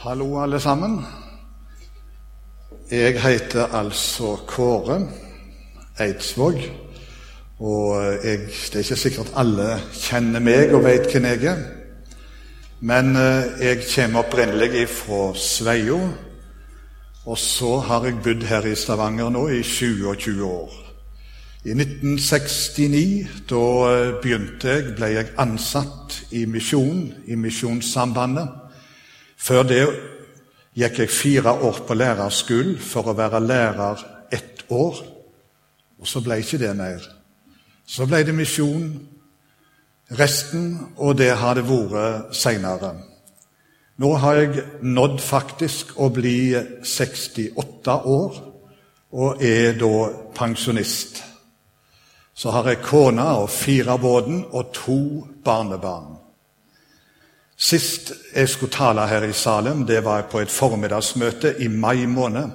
Hallo, alle sammen. Jeg heter altså Kåre Eidsvåg. Og jeg, det er ikke sikkert alle kjenner meg og vet hvem jeg er. Men eh, jeg kommer opprinnelig fra Sveio. Og så har jeg bodd her i Stavanger nå i 27 år. I 1969 da eh, begynte jeg, ble jeg ansatt i misjonen, i Misjonssambandet. Før det gikk jeg fire år på lærerskolen for å være lærer ett år. Og så ble ikke det mer. Så ble det misjon, resten, og det har det vært seinere. Nå har jeg nådd faktisk å bli 68 år og er da pensjonist. Så har jeg kone og fire barn og to barnebarn. Sist jeg skulle tale her i Salem, det var på et formiddagsmøte i mai måned.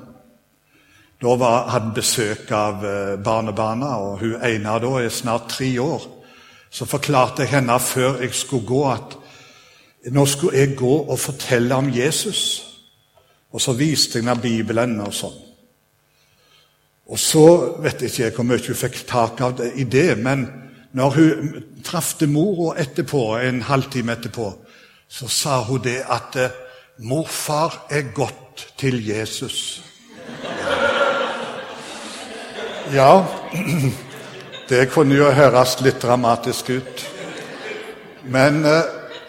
Da var, hadde besøk av eh, barnebarna, og hun ene da er snart tre år. Så forklarte jeg henne før jeg skulle gå, at nå skulle jeg gå og fortelle om Jesus. Og så viste jeg henne Bibelen og sånn. Og så vet jeg ikke hvor mye hun fikk tak av det, i det, men når hun traff mora etterpå, en halvtime etterpå, så sa hun det at eh, 'morfar er gått til Jesus'. Ja, det kunne jo høres litt dramatisk ut. Men eh,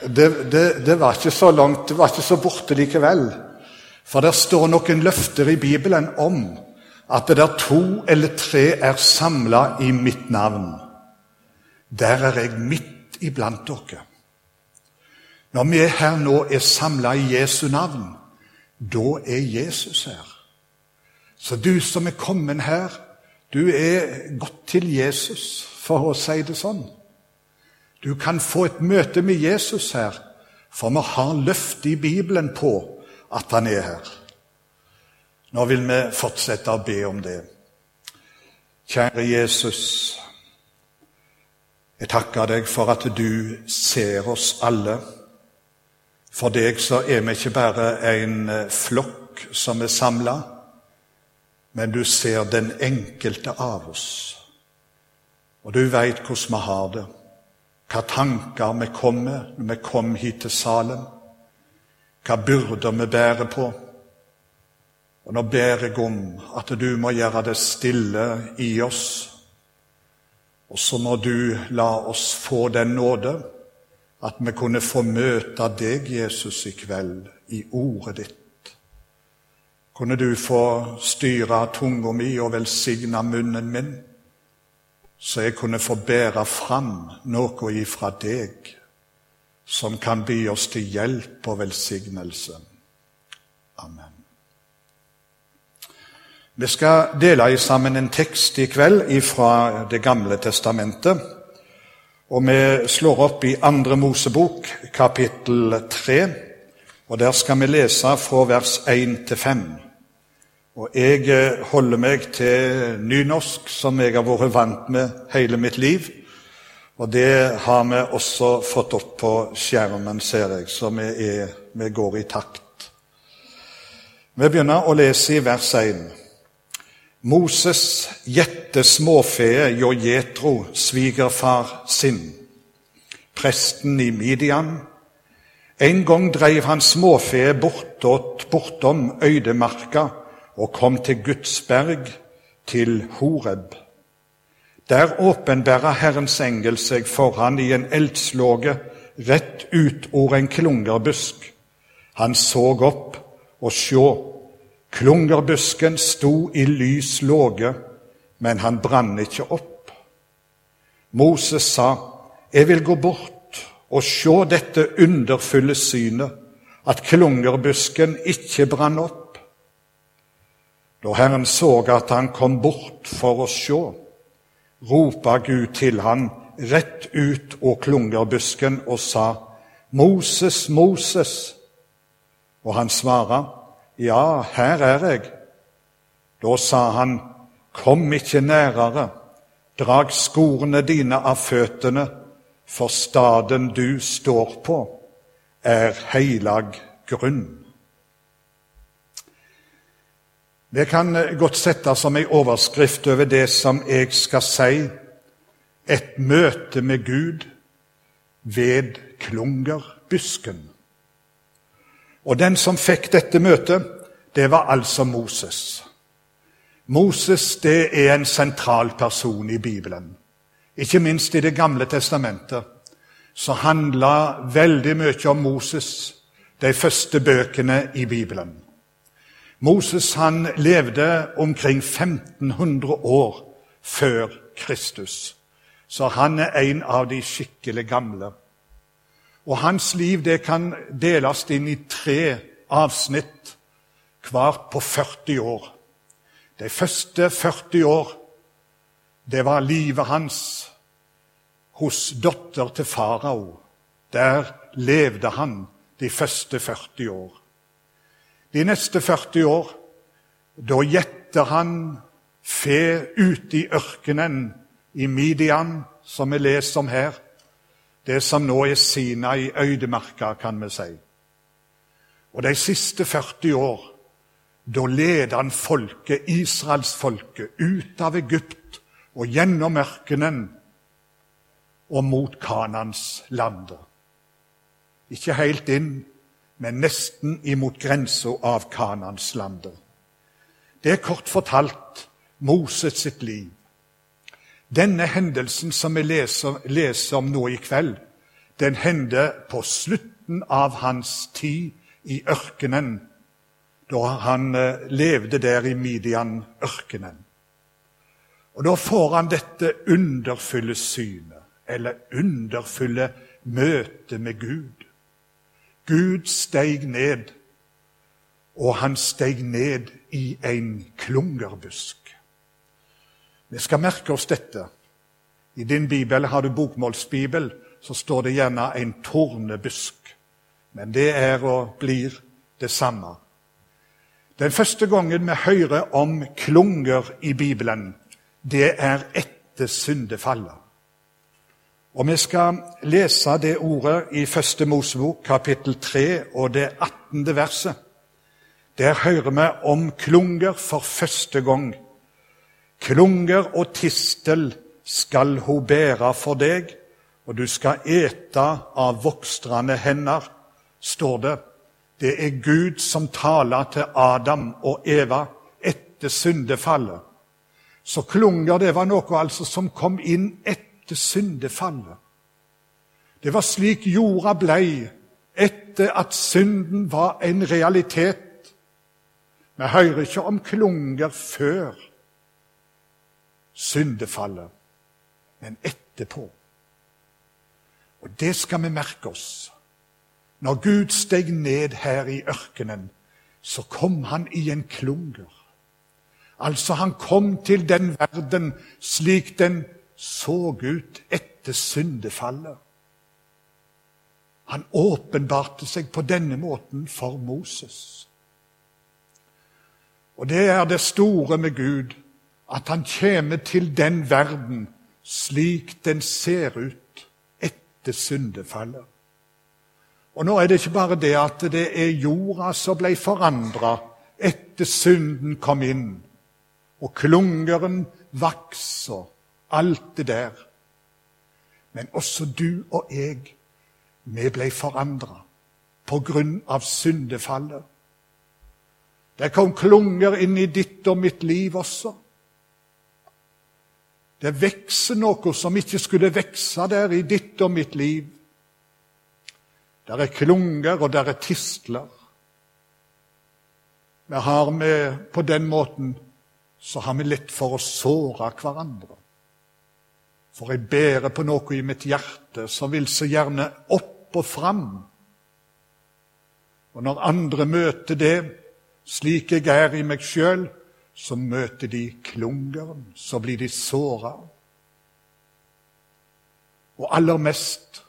det, det, det, var ikke så langt, det var ikke så borte likevel. For det står noen løfter i Bibelen om at det der to eller tre er samla i mitt navn. Der er jeg midt iblant dere. Når vi her nå er samla i Jesu navn, da er Jesus her. Så du som er kommet her, du er gått til Jesus, for å si det sånn. Du kan få et møte med Jesus her, for vi har løftet i Bibelen på at han er her. Nå vil vi fortsette å be om det. Kjære Jesus, jeg takker deg for at du ser oss alle. For deg så er vi ikke bare en eh, flokk som er samla, men du ser den enkelte av oss. Og du veit hvordan vi har det, hva tanker vi kom med når vi kom hit til Salem, hva byrder vi bærer på. Og nå ber jeg om at du må gjøre det stille i oss, og så må du la oss få den nåde at vi kunne få møte deg, Jesus, i kveld, i ordet ditt. Kunne du få styre tunga mi og velsigne munnen min, så jeg kunne få bære fram noe ifra deg som kan by oss til hjelp og velsignelse. Amen. Vi skal dele sammen en tekst i kveld fra Det gamle testamentet. Og vi slår opp i Andre Mosebok, kapittel 3, og der skal vi lese fra vers 1 til 5. Og jeg eh, holder meg til nynorsk, som jeg har vært vant med hele mitt liv. Og det har vi også fått opp på skjermen, ser jeg, så vi, er, vi går i takt. Vi begynner å lese i vers 1. Moses gjette småfeet jo Jetro, svigerfar sin, presten i Midian. En gang dreiv han småfeet bortåt, bortom øydemarka og kom til Gudsberg, til Horeb. Der åpenbæra Herrens engel seg for han i en eldslåge rett ut over en klungerbusk. Han såg opp, og sjå, Klungerbusken sto i lys låge, men han brann ikke opp. Moses sa, Jeg vil gå bort og sjå dette underfulle synet, at klungerbusken ikke brann opp. Da Herren så at han kom bort for å sjå, ropa Gud til han rett ut av klungerbusken og sa, Moses, Moses. Og han svarer, ja, her er jeg. Da sa han, Kom ikke nærere, drag skorene dine av føttene, for staden du står på, er heilag grunn. Det kan godt settes som ei overskrift over det som jeg skal si et møte med Gud ved klungerbusken. Og den som fikk dette møtet, det var altså Moses. Moses det er en sentral person i Bibelen. Ikke minst i Det gamle testamentet så handla veldig mye om Moses, de første bøkene i Bibelen. Moses han levde omkring 1500 år før Kristus, så han er en av de skikkelig gamle. Og Hans liv det kan deles inn i tre avsnitt, hvert på 40 år. De første 40 år det var livet hans hos datter til farao. Der levde han de første 40 år. De neste 40 år, da gjetter han fe ute i ørkenen i Midian, som vi leser om her. Det som nå er Sina i øydemarka, kan vi si. Og de siste 40 år, da leder han folket, israelsfolket, ut av Egypt og gjennom ørkenen og mot Kanans lander. Ikke helt inn, men nesten imot grensa av Kanans lander. Det er kort fortalt Moses sitt liv. Denne hendelsen som vi leser, leser om nå i kveld, den hendte på slutten av hans tid i ørkenen, da han eh, levde der i Midian-ørkenen. Og Da får han dette underfulle synet eller underfulle møte med Gud. Gud steig ned, og han steig ned i en klungerbusk. Vi skal merke oss dette. I din bibel har du bokmålsbibel, så står det gjerne en tornebusk. Men det er og blir det samme. Den første gangen vi hører om klunger i Bibelen, det er etter syndefallet. Og Vi skal lese det ordet i Første Mosebok, kapittel 3, og det 18. verset. Der hører vi om klunger for første gang. Klunger og tistel skal hun bære for deg, og du skal ete av vokstrende hender, står det. Det er Gud som taler til Adam og Eva etter syndefallet. Så klunger det var noe altså som kom inn etter syndefallet. Det var slik jorda blei etter at synden var en realitet. Vi hører ikke om klunger før syndefallet, men etterpå. Og det skal vi merke oss. Når Gud steg ned her i ørkenen, så kom han i en klunger. Altså, han kom til den verden slik den så ut etter syndefallet. Han åpenbarte seg på denne måten for Moses. Og det er det store med Gud, at han kommer til den verden slik den ser ut etter syndefallet. Og nå er det ikke bare det at det er jorda som ble forandra etter synden kom inn, og klungeren vokser Alt det der. Men også du og jeg, vi ble forandra på grunn av syndefallet. Det kom klunger inn i ditt og mitt liv også. Det vokser noe som ikke skulle vokse der i ditt og mitt liv. Der er klunger, og der er tistler. Vi har med, på den måten så har vi lett for å såre hverandre. For jeg bærer på noe i mitt hjerte som vil så gjerne opp og fram. Og når andre møter det slik jeg er i meg sjøl, så møter de klungeren, så blir de såra. Og aller mest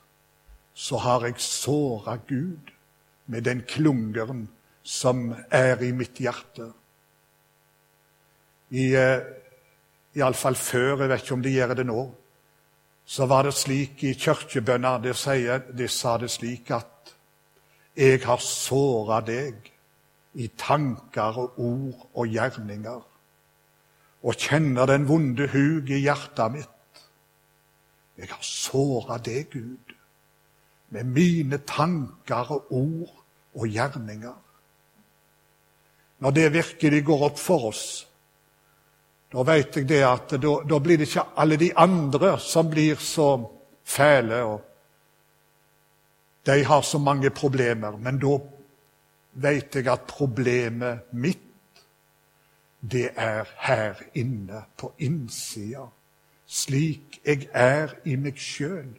så har jeg såra Gud med den klungeren som er i mitt hjerte. I, eh, Iallfall før, jeg vet ikke om de gjør det nå, så var det slik i kirkebønna de, de sa det slik at 'Jeg har såra deg i tanker og ord og gjerninger, og kjenner den vonde hug i hjertet mitt. Jeg har såra deg, Gud, med mine tanker og ord og gjerninger. Når det virkelig går opp for oss, da vet jeg det at da, da blir det ikke alle de andre som blir så fæle. og De har så mange problemer. Men da vet jeg at problemet mitt, det er her inne, på innsida. Slik jeg er i meg sjøl,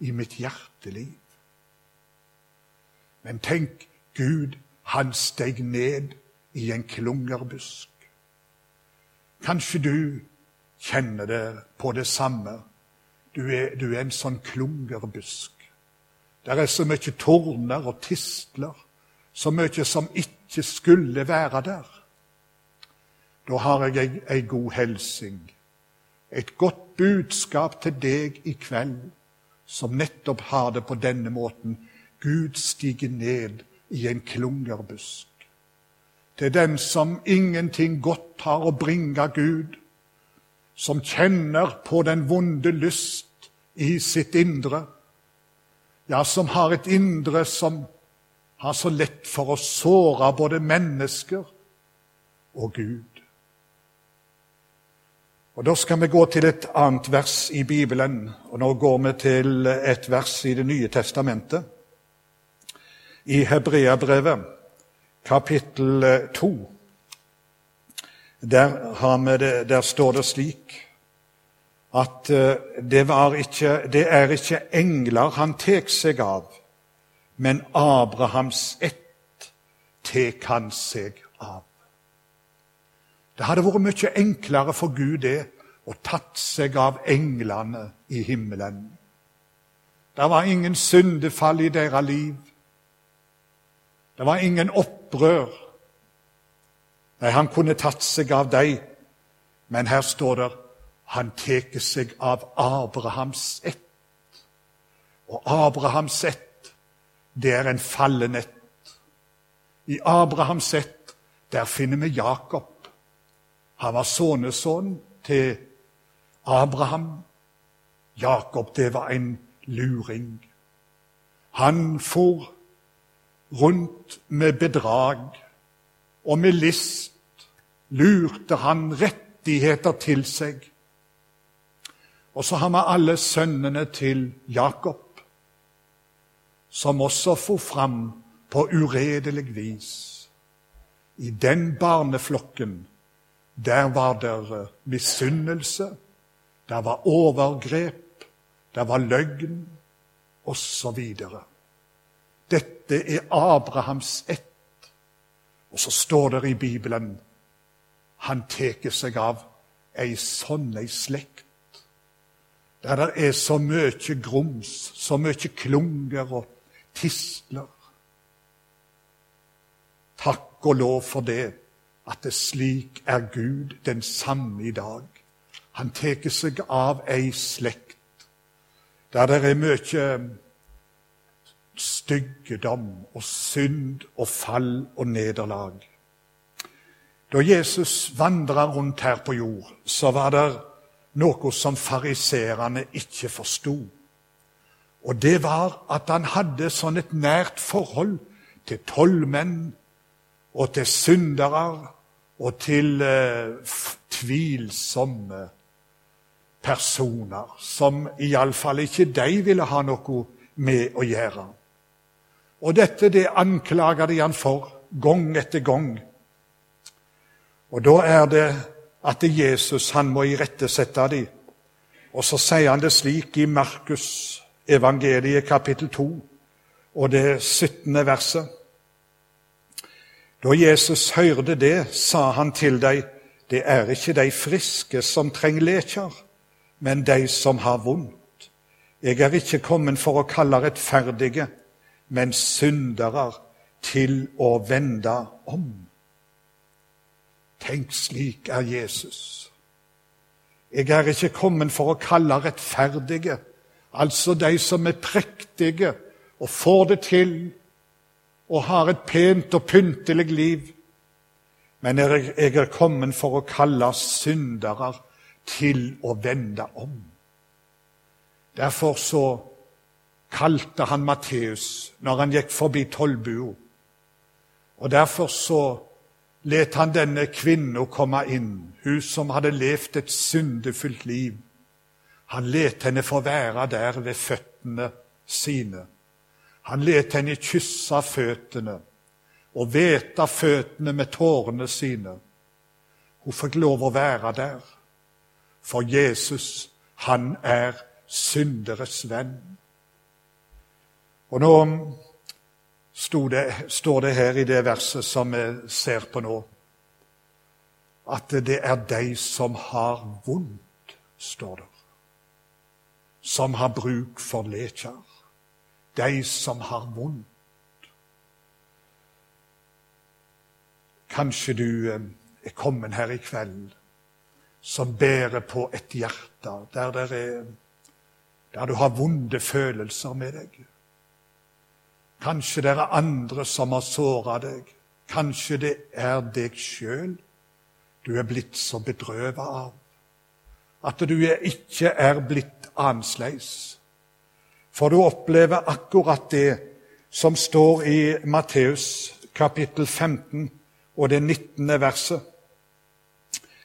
i mitt hjerteliv. Men tenk, Gud, han steg ned i en klungerbusk. Kanskje du kjenner det på det samme. Du er, du er en sånn klungerbusk. Det er så mye torner og tistler, så mye som ikke skulle være der. Da har jeg ei, god helsing, et godt budskap til deg i kveld, som nettopp har det på denne måten. Gud stiger ned i en klungerbusk. Til den som ingenting godt har å bringe Gud, som kjenner på den vonde lyst i sitt indre, ja, som har et indre som har så lett for å såre både mennesker og Gud. Og Da skal vi gå til et annet vers i Bibelen, og nå går vi til et vers i Det nye testamentet. I Hebreabrevet kapittel 2. Der, der, står det slik at eh, det, ikke, det er ikke engler han tek seg av, men Abrahams ett tek han seg av. Det hadde vært mye enklere for Gud det å tatt seg av englene i himmelen. Det var ingen syndefall i deres liv. Det var ingen opprør. Nei, han kunne tatt seg av dem, men her står det han tar seg av Abrahams ett. Og Abrahams ett, det er en fallenett. I Abrahams ett, der finner vi Jakob. Han var sønnesønn til Abraham. Jakob, det var en luring. Han for rundt med bedrag, og med list lurte han rettigheter til seg. Og så har vi alle sønnene til Jakob, som også for fram på uredelig vis. I den barneflokken, der var det misunnelse, der var overgrep, der var løgn, osv. Dette er Abrahams ett. Og så står det i Bibelen han tar seg av ei sånn ei slekt. Der det er så mye grums, så mye klunger og tistler. Takk og lov for det, at det slik er Gud den samme i dag. Han tar seg av ei slekt der det er mye styggedom og synd og fall og nederlag. Da Jesus vandra rundt her på jord, så var det noe som fariserene ikke forsto. Og det var at han hadde sånn et nært forhold til tollmenn og til syndere og til eh, tvilsomme personer som iallfall ikke de ville ha noe med å gjøre. Og dette det anklager de han for gang etter gang. Og da er det at Jesus han må irettesette dem. Og så sier han det slik i Markus evangeliet kapittel 2 og det 17. verset. Da Jesus hørte det, sa han til dem, det er ikke de friske som trenger leker, men de som har vondt. Jeg er ikke kommet for å kalle rettferdige, men syndere til å vende om. Tenk, slik er Jesus. Jeg er ikke kommet for å kalle rettferdige, altså de som er prektige og får det til, og har et pent og pyntelig liv. Men jeg, er kommet for å kalle syndere til å vende om. Derfor så kalte han Matteus når han gikk forbi tollbua. Og derfor så let han denne kvinna komme inn, hun som hadde levd et syndefullt liv. Han let henne få være der ved føttene sine. Han let henne kysse føttene og vete føttene med tårene sine. Hun fikk lov å være der, for Jesus, han er synderes venn. Og nå det, står det her i det verset som vi ser på nå, at det er de som har vondt, står det, som har bruk for lekjer. De som har vondt. Kanskje du eh, er kommet her i kveld som bærer på et hjerte der, er, der du har vonde følelser med deg. Kanskje det er andre som har såra deg. Kanskje det er deg sjøl du er blitt så bedrøvet av. At du ikke er blitt annerledes. For du opplever akkurat det som står i Matteus kapittel 15 og det 19. verset.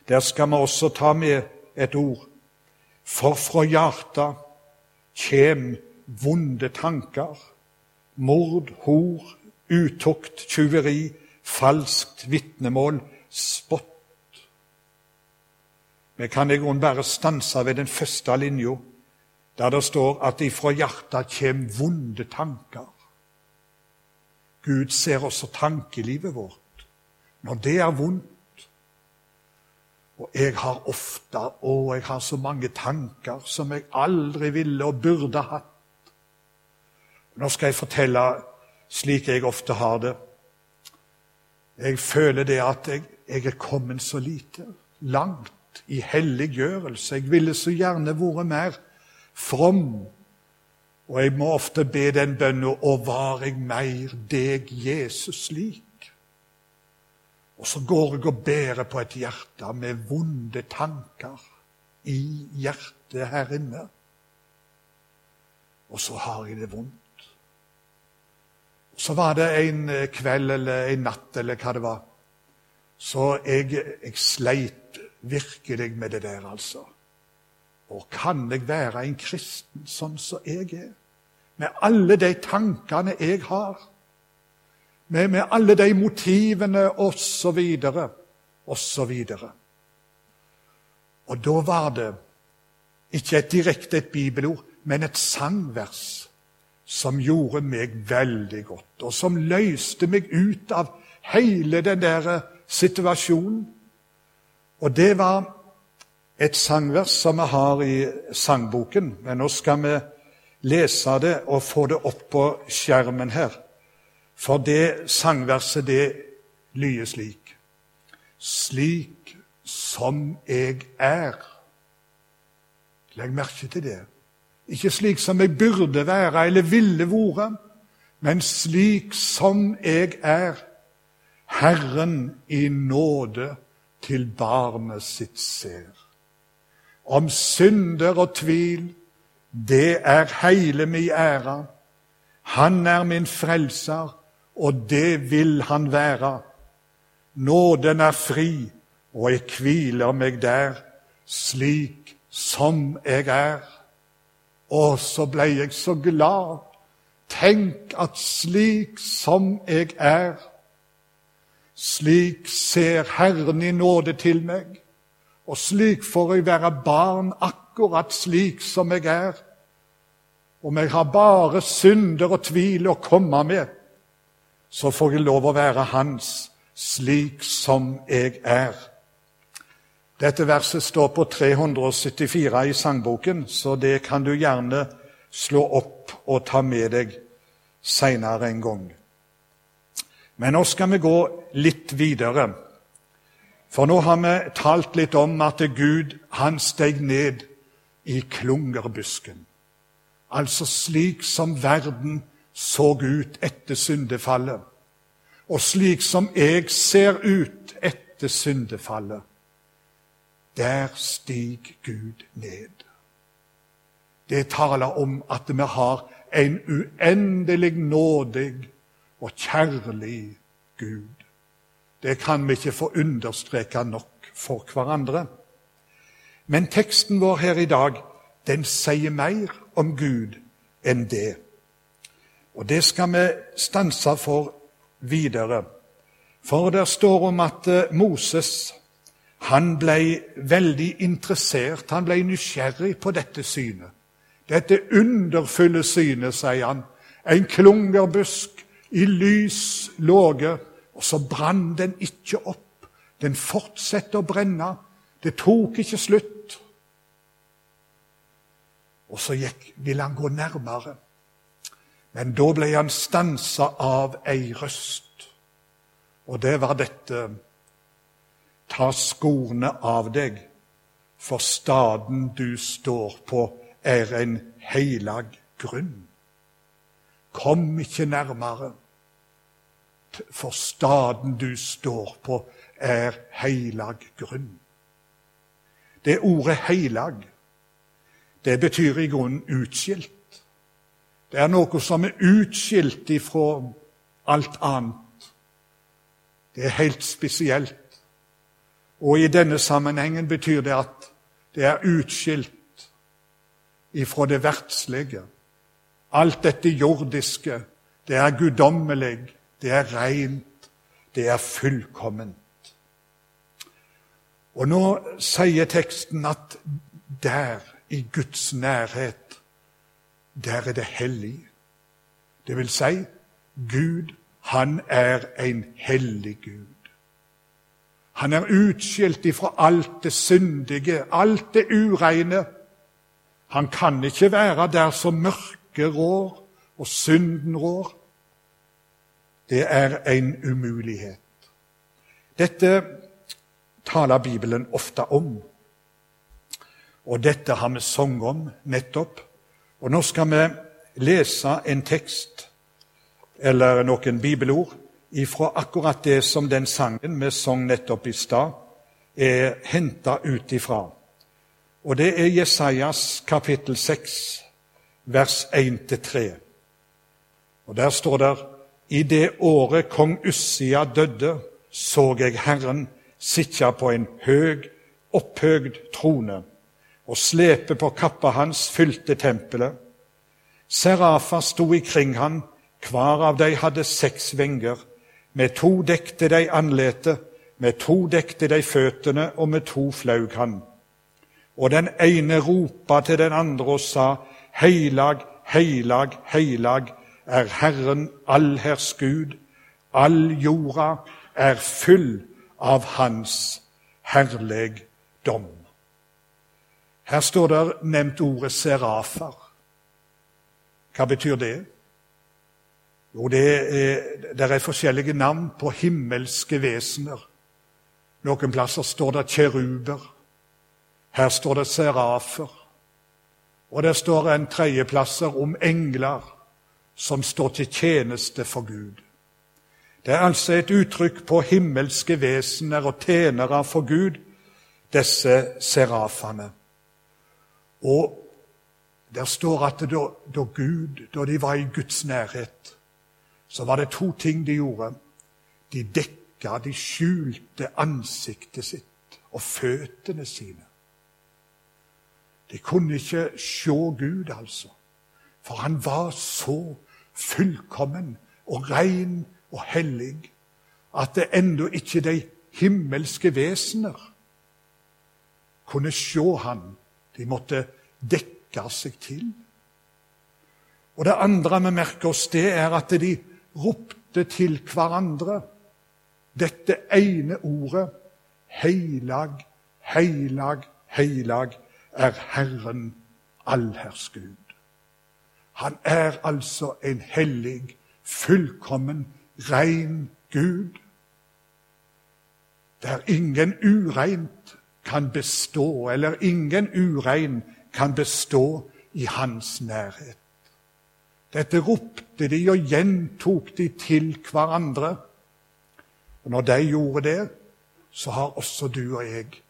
Der skal vi også ta med et ord. For fra hjertet kjem vonde tanker mord, hor, utukt, tyveri, falskt vitnemål, spott. Vi kan i grunnen bare stanse ved den første linja, der det står at ifra hjertet kommer vonde tanker. Gud ser også tankelivet vårt når det er vondt. Og jeg har ofte å, jeg har så mange tanker som jeg aldri ville og burde hatt. Nå skal jeg fortelle slik jeg ofte har det. Jeg føler det at jeg, jeg er kommet så lite langt i helliggjørelse. Jeg ville så gjerne vært mer from. Og jeg må ofte be den bønnen Og var jeg mer deg, Jesus, lik? Og så går jeg og bærer på et hjerte med vonde tanker i hjertet her inne. Og så har jeg det vondt. Og Så var det en kveld eller en natt eller hva det var. Så jeg, jeg sleit virkelig med det der, altså. Og kan jeg være en kristen sånn som jeg er? Med alle de tankene jeg har. Med, med alle de motivene osv. osv. Og da var det ikke et direkte et bibelord, men et sangvers som gjorde meg veldig godt, og som løste meg ut av hele den der situasjonen. Og det var et sangvers som vi har i sangboken, men nå skal vi lese det og få det opp på skjermen her. For det sangverset, det lyder slik Slik som jeg er. Legg merke til det. Ikke slik som jeg burde være eller ville være, men slik som jeg er. Herren i nåde til barnet sitt ser. Om synder og tvil, det er heile mi æra. Han er min frelser, og det vil han være. Nåden er fri, og jeg hviler meg der, slik som jeg er. Og så blei jeg så glad. Tenk at slik som jeg er, slik ser Herren i nåde til meg. Og slik får jeg være barn, akkurat slik som jeg er. Om jeg har bare synder og tvil å komme med, så får jeg lov å være hans slik som jeg er. Dette verset står på 374 i sangboken, så det kan du gjerne slå opp og ta med deg seinere en gang. Men nå skal vi gå litt videre. For nå har vi talt litt om at Gud han steg ned i klungerbusken. Altså slik som verden så ut etter syndefallet. og slik som jeg ser ut etter syndefallet, der stig Gud ned. Det taler om at vi har en uendelig nådig og kjærlig Gud. Det kan vi ikke få understreka nok for hverandre. Men teksten vår her i dag den sier mer om Gud enn det. Og det skal vi stanse for videre. For det står om at eh, Moses han ble veldig interessert, han ble nysgjerrig på dette synet. Dette underfulle synet, sier han. En klungerbusk i lys låge, og så brann den ikke opp. Den fortsetter å brenne. Det tok ikke slutt. Og så gikk, ville han gå nærmere. Men da ble han stansa av ei røst. Og det var dette Ta skorne av deg, for staden du står på, er en heilag grunn. Kom ikke nærmere, for staden du står på, er heilag grunn. Det ordet heilag det betyr i grunnen utskilt. Det er noe som er utskilt ifra alt annet. Det er helt spesielt. Og i denne sammenhengen betyr det at det er utskilt ifra det verdslige. Alt dette jordiske, det er guddommelig, det er rent, det er fullkomment. Og nå sier teksten at der i Guds nærhet, der er det hellig. Det vil si, Gud, han er en hellig Gud. Han er utskilt ifra alt det syndige, alt det ureine. Han kan ikke være der som mørket rår og synden rår. Det er en umulighet. Dette taler Bibelen ofte om. Og dette har vi sunget om nettopp. Og nå skal vi lese en tekst, eller noen bibelord, ifra akkurat det som den sangen vi sang nettopp i stad, er henta ut ifra. Og det er Jesajas kapittel 6, vers 1-3. Og der står det I det året kong Ussia døde, så jeg Herren sitte på en høg, opphøgd trone og slepet på kappa hans fylte tempelet. Serafa sto ikring han, hver av de hadde seks vinger. Med to dekte de andletet, med to dekte de føttene, og med to flaug han. Og den ene ropa til den andre og sa, Heilag, heilag, heilag er Herren allherrs Gud. All jorda er full av Hans herlegdom. Her står det nevnt ordet serafer. Hva betyr det? Jo, det er, det er forskjellige navn på himmelske vesener. Noen plasser står det kjeruber. Her står det serafer. Og det står en tredjeplasser om engler som står til tjeneste for Gud. Det er altså et uttrykk på himmelske vesener og tjenere for Gud, disse serafene. Og der står at da, da, Gud, da de var i Guds nærhet, så var det to ting de gjorde. De dekka, de skjulte ansiktet sitt og føttene sine. De kunne ikke se Gud, altså. For han var så fullkommen og ren og hellig at det ennå ikke de himmelske vesener kunne se han de måtte dekke seg til. Og Det andre vi merker oss, det er at de ropte til hverandre dette ene ordet Heilag, heilag, heilag er Herren allherrs Gud. Han er altså en hellig, fullkommen, rein Gud. Der ingen ureint kan bestå, eller ingen urein kan bestå i hans nærhet. Dette ropte de og gjentok de til hverandre. Og Når de gjorde det, så har også du og jeg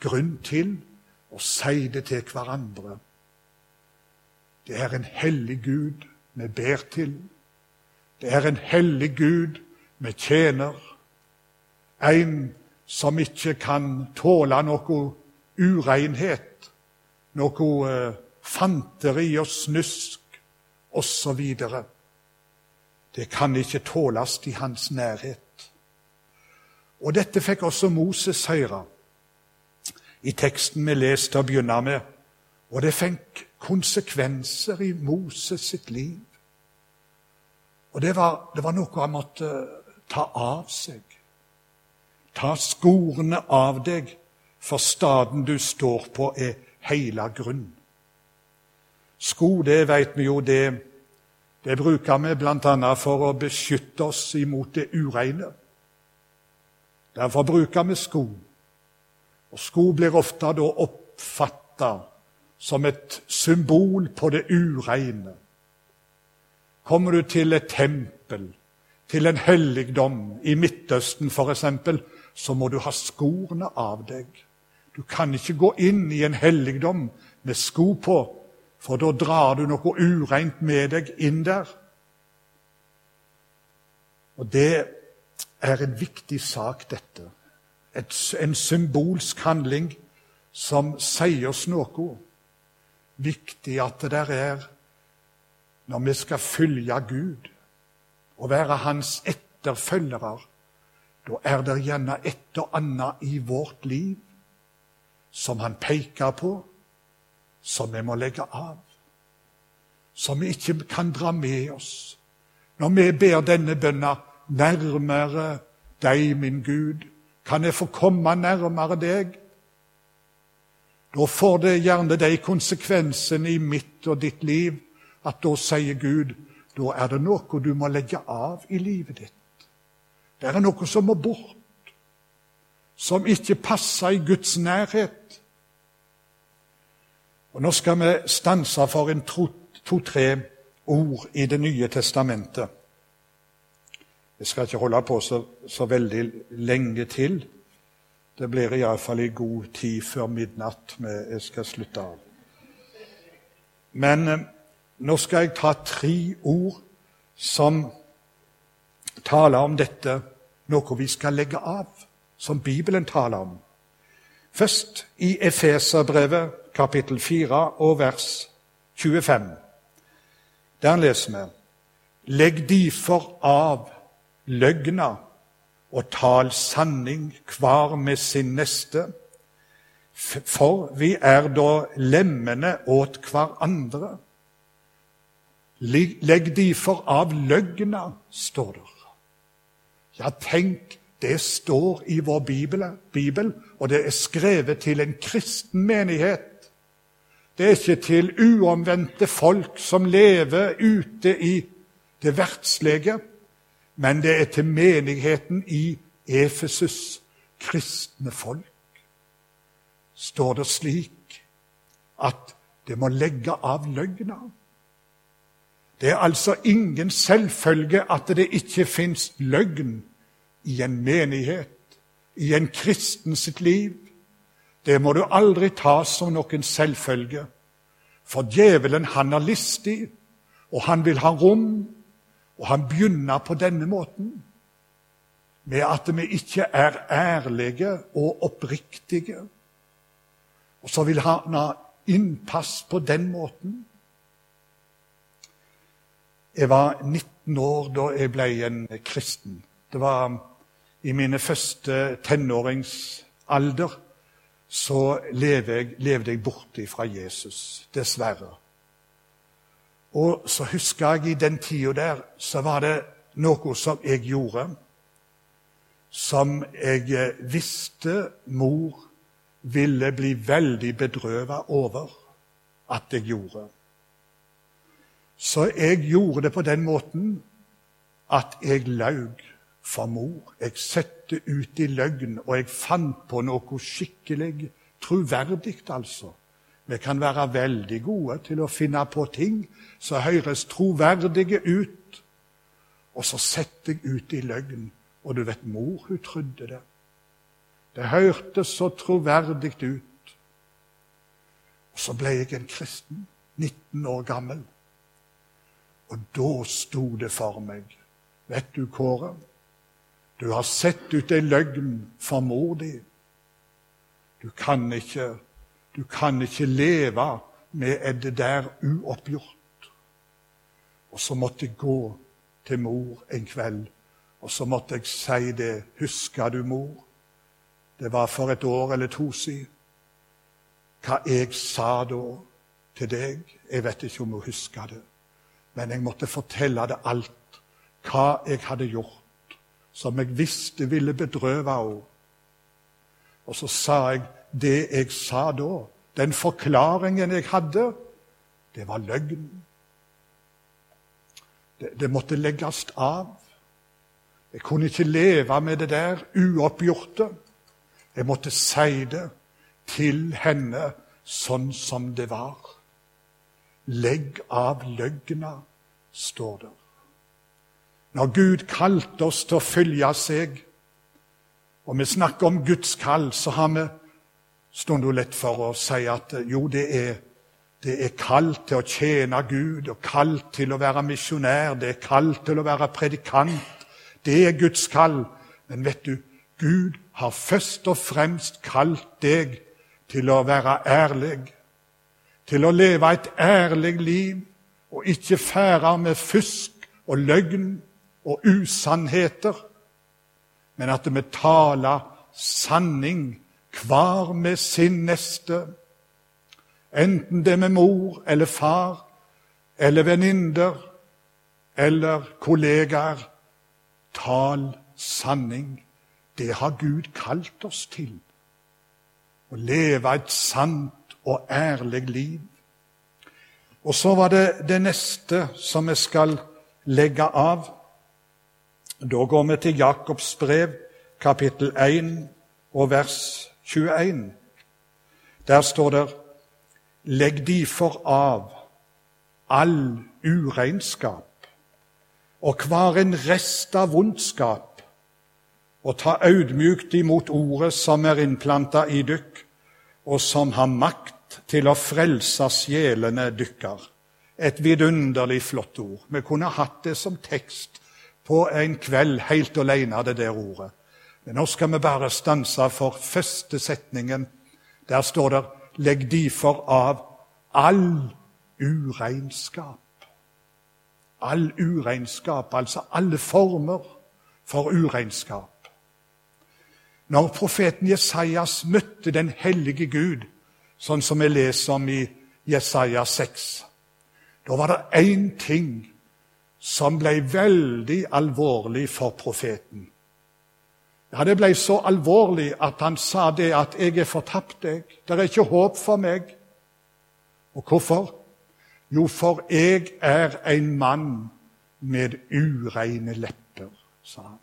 grunn til å si det til hverandre. Det er en hellig Gud vi ber til. Det er en hellig Gud vi tjener. En som ikke kan tåle noe urenhet, noe uh, fanteri og snusk osv. Det kan ikke tåles i hans nærhet. Og dette fikk også Moses høre i teksten vi leste og begynner med. Og det fikk konsekvenser i Moses sitt liv. Og det var, det var noe han måtte ta av seg. Ta skorene av deg, for staden du står på, er heila grunn. Sko, det vet vi jo, det, det bruker vi bl.a. for å beskytte oss imot det ureine. Derfor bruker vi sko. Og sko blir ofte da oppfatta som et symbol på det ureine. Kommer du til et tempel, til en helligdom i Midtøsten f.eks., så må du ha skoene av deg. Du kan ikke gå inn i en helligdom med sko på, for da drar du noe ureint med deg inn der. Og det er en viktig sak, dette. Et, en symbolsk handling som sier oss noe. Viktig at det der er når vi skal følge Gud og være Hans etterfølgere. Da er det gjerne et og annet i vårt liv som han peker på, som vi må legge av. Som vi ikke kan dra med oss. Når vi ber denne bønna nærmere deg, min Gud, kan jeg få komme nærmere deg? Da får det gjerne de konsekvensene i mitt og ditt liv at da sier Gud da er det noe du må legge av i livet ditt. Det er noe som må bort, som ikke passer i Guds nærhet. Og Nå skal vi stanse for en to-tre ord i Det nye testamentet. Jeg skal ikke holde på så, så veldig lenge til. Det blir iallfall i god tid før midnatt jeg skal slutte av. Men eh, nå skal jeg ta tre ord som taler om dette, noe vi skal legge av, som Bibelen taler om. Først i Efeserbrevet kapittel 4 og vers 25. Der leser vi Legg difor av løgna og tal sanning hver med sin neste, for vi er da lemmene åt hverandre. Legg derfor av løgna, står det. Ja, tenk, det står i vår bibel, bibel, og det er skrevet til en kristen menighet. Det er ikke til uomvendte folk som lever ute i det verdslige, men det er til menigheten i Efesus, kristne folk. Står det slik at det må legge av løgna. Det er altså ingen selvfølge at det ikke fins løgn i en menighet, i en kristen sitt liv. Det må du aldri ta som noen selvfølge. For djevelen, han er listig, og han vil ha rom, og han begynner på denne måten. Med at vi ikke er ærlige og oppriktige. Og så vil han ha innpass på den måten. Jeg var 19 år da jeg ble en kristen. Det var i mine første tenåringsalder så levde jeg, levde jeg borte fra Jesus, dessverre. Og så husker jeg i den tida der så var det noe som jeg gjorde, som jeg visste mor ville bli veldig bedrøvet over at jeg gjorde. Så jeg gjorde det på den måten at jeg laug for mor. Jeg satte ut i løgn, og jeg fant på noe skikkelig troverdig, altså. Vi kan være veldig gode til å finne på ting som høres troverdige ut. Og så setter jeg ut i løgn Og du vet, mor, hun trodde det. Det hørtes så troverdig ut. Og så ble jeg en kristen, 19 år gammel. Og da sto det for meg. Vet du, Kåre, du har sett ut ei løgn for mor di. Du kan ikke, du kan ikke leve med det der uoppgjort. Og så måtte jeg gå til mor en kveld, og så måtte jeg si det. Husker du, mor? Det var for et år eller to siden. Hva jeg sa da til deg Jeg vet ikke om hun husker det, men jeg måtte fortelle det alt. Hva jeg hadde gjort som jeg visste ville bedrøve henne. Og så sa jeg det jeg sa da. Den forklaringen jeg hadde, det var løgn. Det, det måtte legges av. Jeg kunne ikke leve med det der uoppgjorte. Jeg måtte si det til henne sånn som det var. Legg av løgna, står det. Når Gud kalte oss til å følge seg, og vi snakker om Guds kall, så har vi stundom lett for å si at jo, det er, det er kalt til å tjene Gud, og kalt til å være misjonær, det er kalt til å være predikant. Det er Guds kall. Men vet du, Gud har først og fremst kalt deg til å være ærlig, til å leve et ærlig liv og ikke fære med fusk og løgn og usannheter, men at vi taler sanning hver med sin neste, enten det med mor eller far eller venninner eller kollegaer. Tal sanning. Det har Gud kalt oss til. Å leve et sant og ærlig liv. Og så var det det neste som vi skal legge av. Da går vi til Jakobs brev, kapittel 1 og vers 21. Der står det Legg derfor av all uregnskap og hver en rest av vondskap og ta audmjukt imot ordet som er innplanta i dykk, og som har makt til å frelse sjelene dykkar. Et vidunderlig flott ord. Vi kunne hatt det som tekst på en kveld helt alene, det der ordet. Nå skal vi bare stanse for første setningen. Der står det 'Legg difor av all uregnskap'. All uregnskap, altså alle former for uregnskap. Når profeten Jesajas møtte den hellige Gud, sånn som vi leser om i Jesaja 6, da var det én ting som ble veldig alvorlig for profeten. Ja, Det ble så alvorlig at han sa det at 'jeg er fortapt, jeg. Det er ikke håp for meg'. Og hvorfor? Jo, for jeg er en mann med ureine lepper, sa han.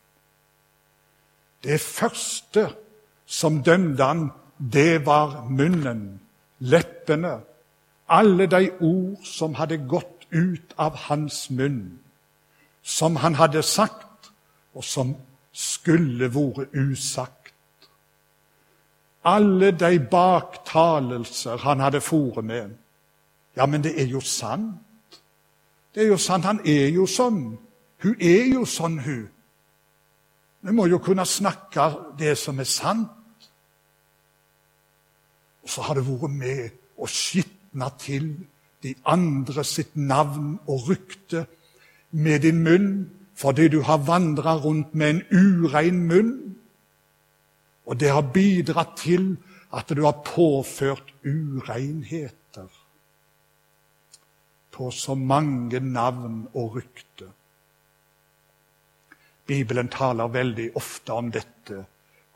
Det første som dømte han, det var munnen, leppene, alle de ord som hadde gått ut av hans munn, som han hadde sagt, og som skulle vært usagt. Alle de baktalelser han hadde fore med. Ja, men det er jo sant. Det er jo sant, Han er jo sånn. Hun er jo sånn, hun. Vi må jo kunne snakke det som er sant. Og så har det vært med å skitne til de andre sitt navn og rykte med din munn fordi du har vandra rundt med en urein munn. Og det har bidratt til at du har påført ureinheter på så mange navn og rykter. Bibelen taler veldig ofte om dette,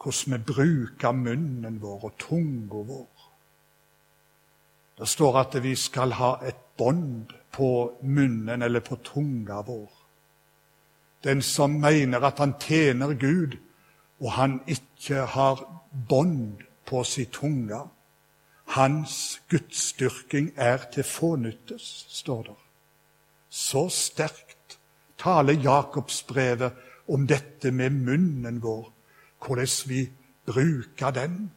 hvordan vi bruker munnen vår og tunga vår. Det står at vi skal ha et bånd på munnen eller på tunga vår. Den som mener at han tjener Gud, og han ikke har bånd på sin tunge, hans gudsdyrking er til fånyttes, står det. Så sterkt taler Jakobsbrevet om dette med munnen vår, hvordan vi bruker den.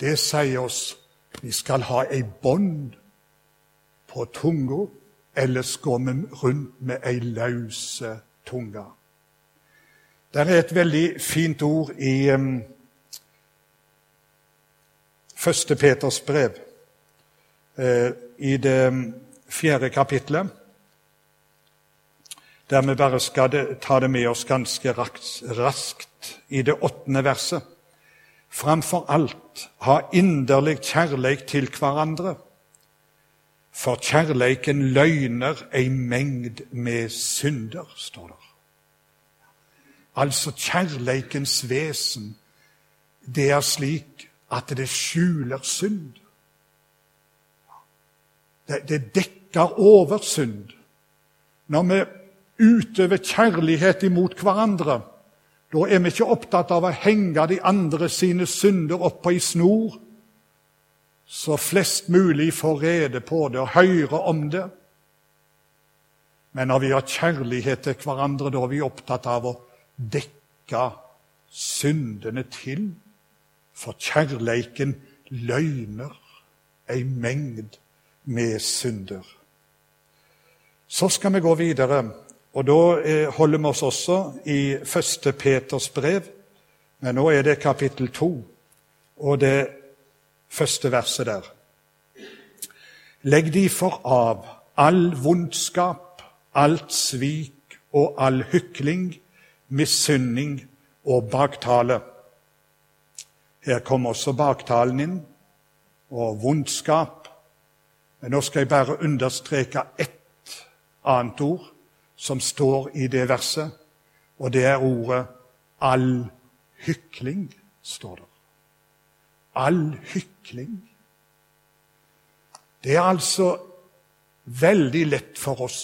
Det sier oss vi skal ha ei bånd på tunga, ellers går vi rundt med ei løse tunge. Det er et veldig fint ord i um, Første Peters brev, uh, i det fjerde kapitlet der vi bare skal ta det med oss ganske raskt i det åttende verset. Framfor alt ha inderlig kjærleik til hverandre, for kjærleiken løgner ei mengd med synder, står det. Altså kjærleikens vesen, det er slik at det skjuler synd. Det, det dekker over synd. Når vi utøver kjærlighet imot hverandre, da er vi ikke opptatt av å henge de andre sine synder opp på ei snor, så flest mulig får rede på det og høre om det. Men når vi har kjærlighet til hverandre, da er vi opptatt av å dekke syndene til. For kjærleiken løgner ei mengd med synder. Så skal vi gå videre og Da eh, holder vi oss også i 1. Peters brev, men nå er det kapittel 2, og det første verset der. Legg derfor av all vondskap, alt svik og all hykling, misunning og baktale. Her kommer også baktalen inn, og vondskap. Men nå skal jeg bare understreke ett annet ord som står i det verset, og det er ordet 'all hykling', står det. All hykling. Det er altså veldig lett for oss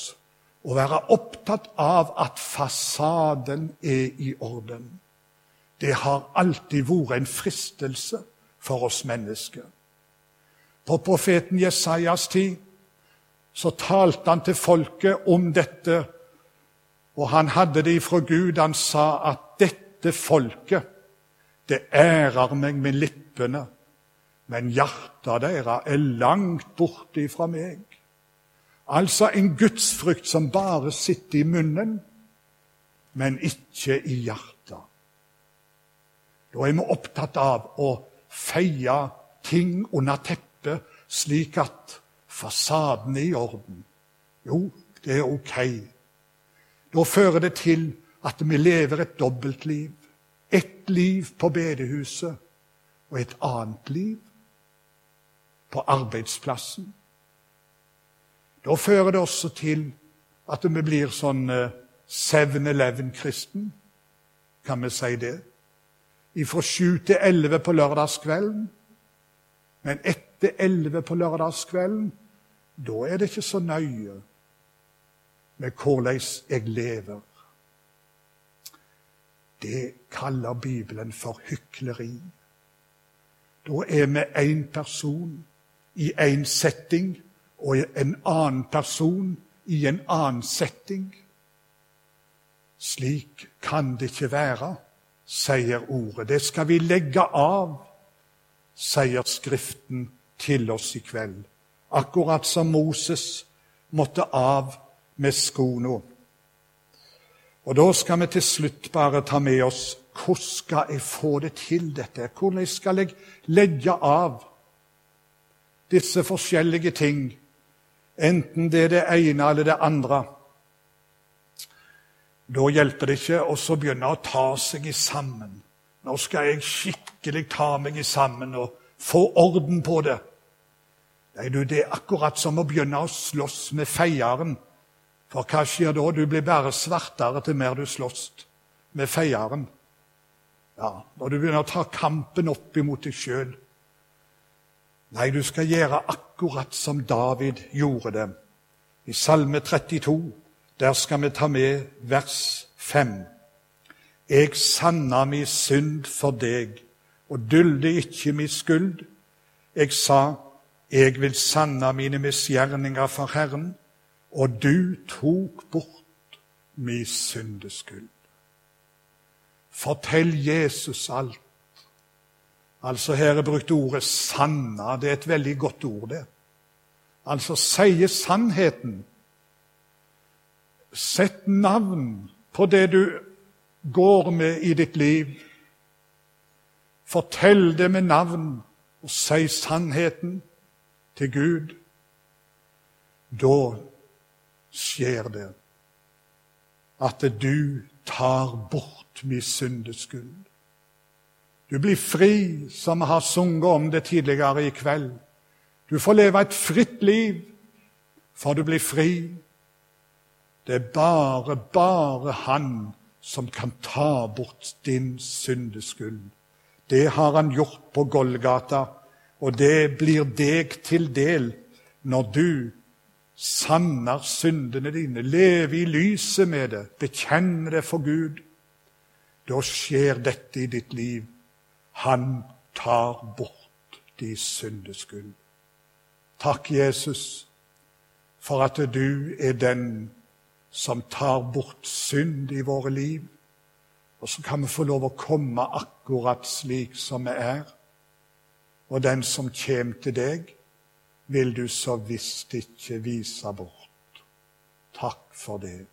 å være opptatt av at fasaden er i orden. Det har alltid vært en fristelse for oss mennesker. På profeten Jesajas tid så talte han til folket om dette og han hadde det ifra Gud. Han sa at dette folket, det ærer meg med lippene, men hjertet deres er langt borte fra meg. Altså en gudsfrykt som bare sitter i munnen, men ikke i hjertet. Da er vi opptatt av å feie ting under teppet, slik at fasaden er i orden. Jo, det er ok. Da fører det til at vi lever et dobbeltliv. Et liv på bedehuset og et annet liv på arbeidsplassen. Da fører det også til at vi blir sånn 7-Eleven-kristen. Eh, kan vi si det? Fra 7 til 11 på lørdagskvelden. Men etter 11 på lørdagskvelden, da er det ikke så nøye med hvordan jeg lever. Det kaller Bibelen for hykleri. Da er vi én person i én setting og en annen person i en annen setting. Slik kan det ikke være, sier ordet. Det skal vi legge av, sier Skriften til oss i kveld. Akkurat som Moses måtte av med skoene. Og da skal vi til slutt bare ta med oss hvordan skal jeg få det til, dette? Hvordan skal jeg legge av disse forskjellige ting, enten det er det ene eller det andre? Da hjelper det ikke å begynne å ta seg i sammen. Nå skal jeg skikkelig ta meg i sammen og få orden på det. Nei, du, Det er akkurat som å begynne å slåss med feieren for hva skjer da? Du blir bare svartere til mer du slåss med feieren. Ja, Når du begynner å ta kampen opp imot deg sjøl. Nei, du skal gjøre akkurat som David gjorde det. I Salme 32, der skal vi ta med vers 5. Jeg sanna mi synd for deg og dulde ikke mi skuld. Jeg sa, jeg vil sanna mine misgjerninger for Herren og du tok bort min syndeskyld. Fortell Jesus alt. Altså Her er brukt ordet 'sanna'. Det er et veldig godt ord, det. Altså sie sannheten. Sett navn på det du går med i ditt liv. Fortell det med navn, og si sannheten til Gud. Da skjer det at du tar bort min syndeskyld. Du blir fri, som vi har sunget om det tidligere i kveld. Du får leve et fritt liv, for du blir fri. Det er bare, bare Han som kan ta bort din syndeskyld. Det har Han gjort på Golgata, og det blir deg til del når du sanner syndene dine, leve i lyset med det, bekjenne det for Gud. Da skjer dette i ditt liv. Han tar bort de syndeskyld. Takk, Jesus, for at du er den som tar bort synd i våre liv. Og så kan vi få lov å komme akkurat slik som vi er. Og den som kommer til deg, vil du så visst ikke vise bort. Takk for det.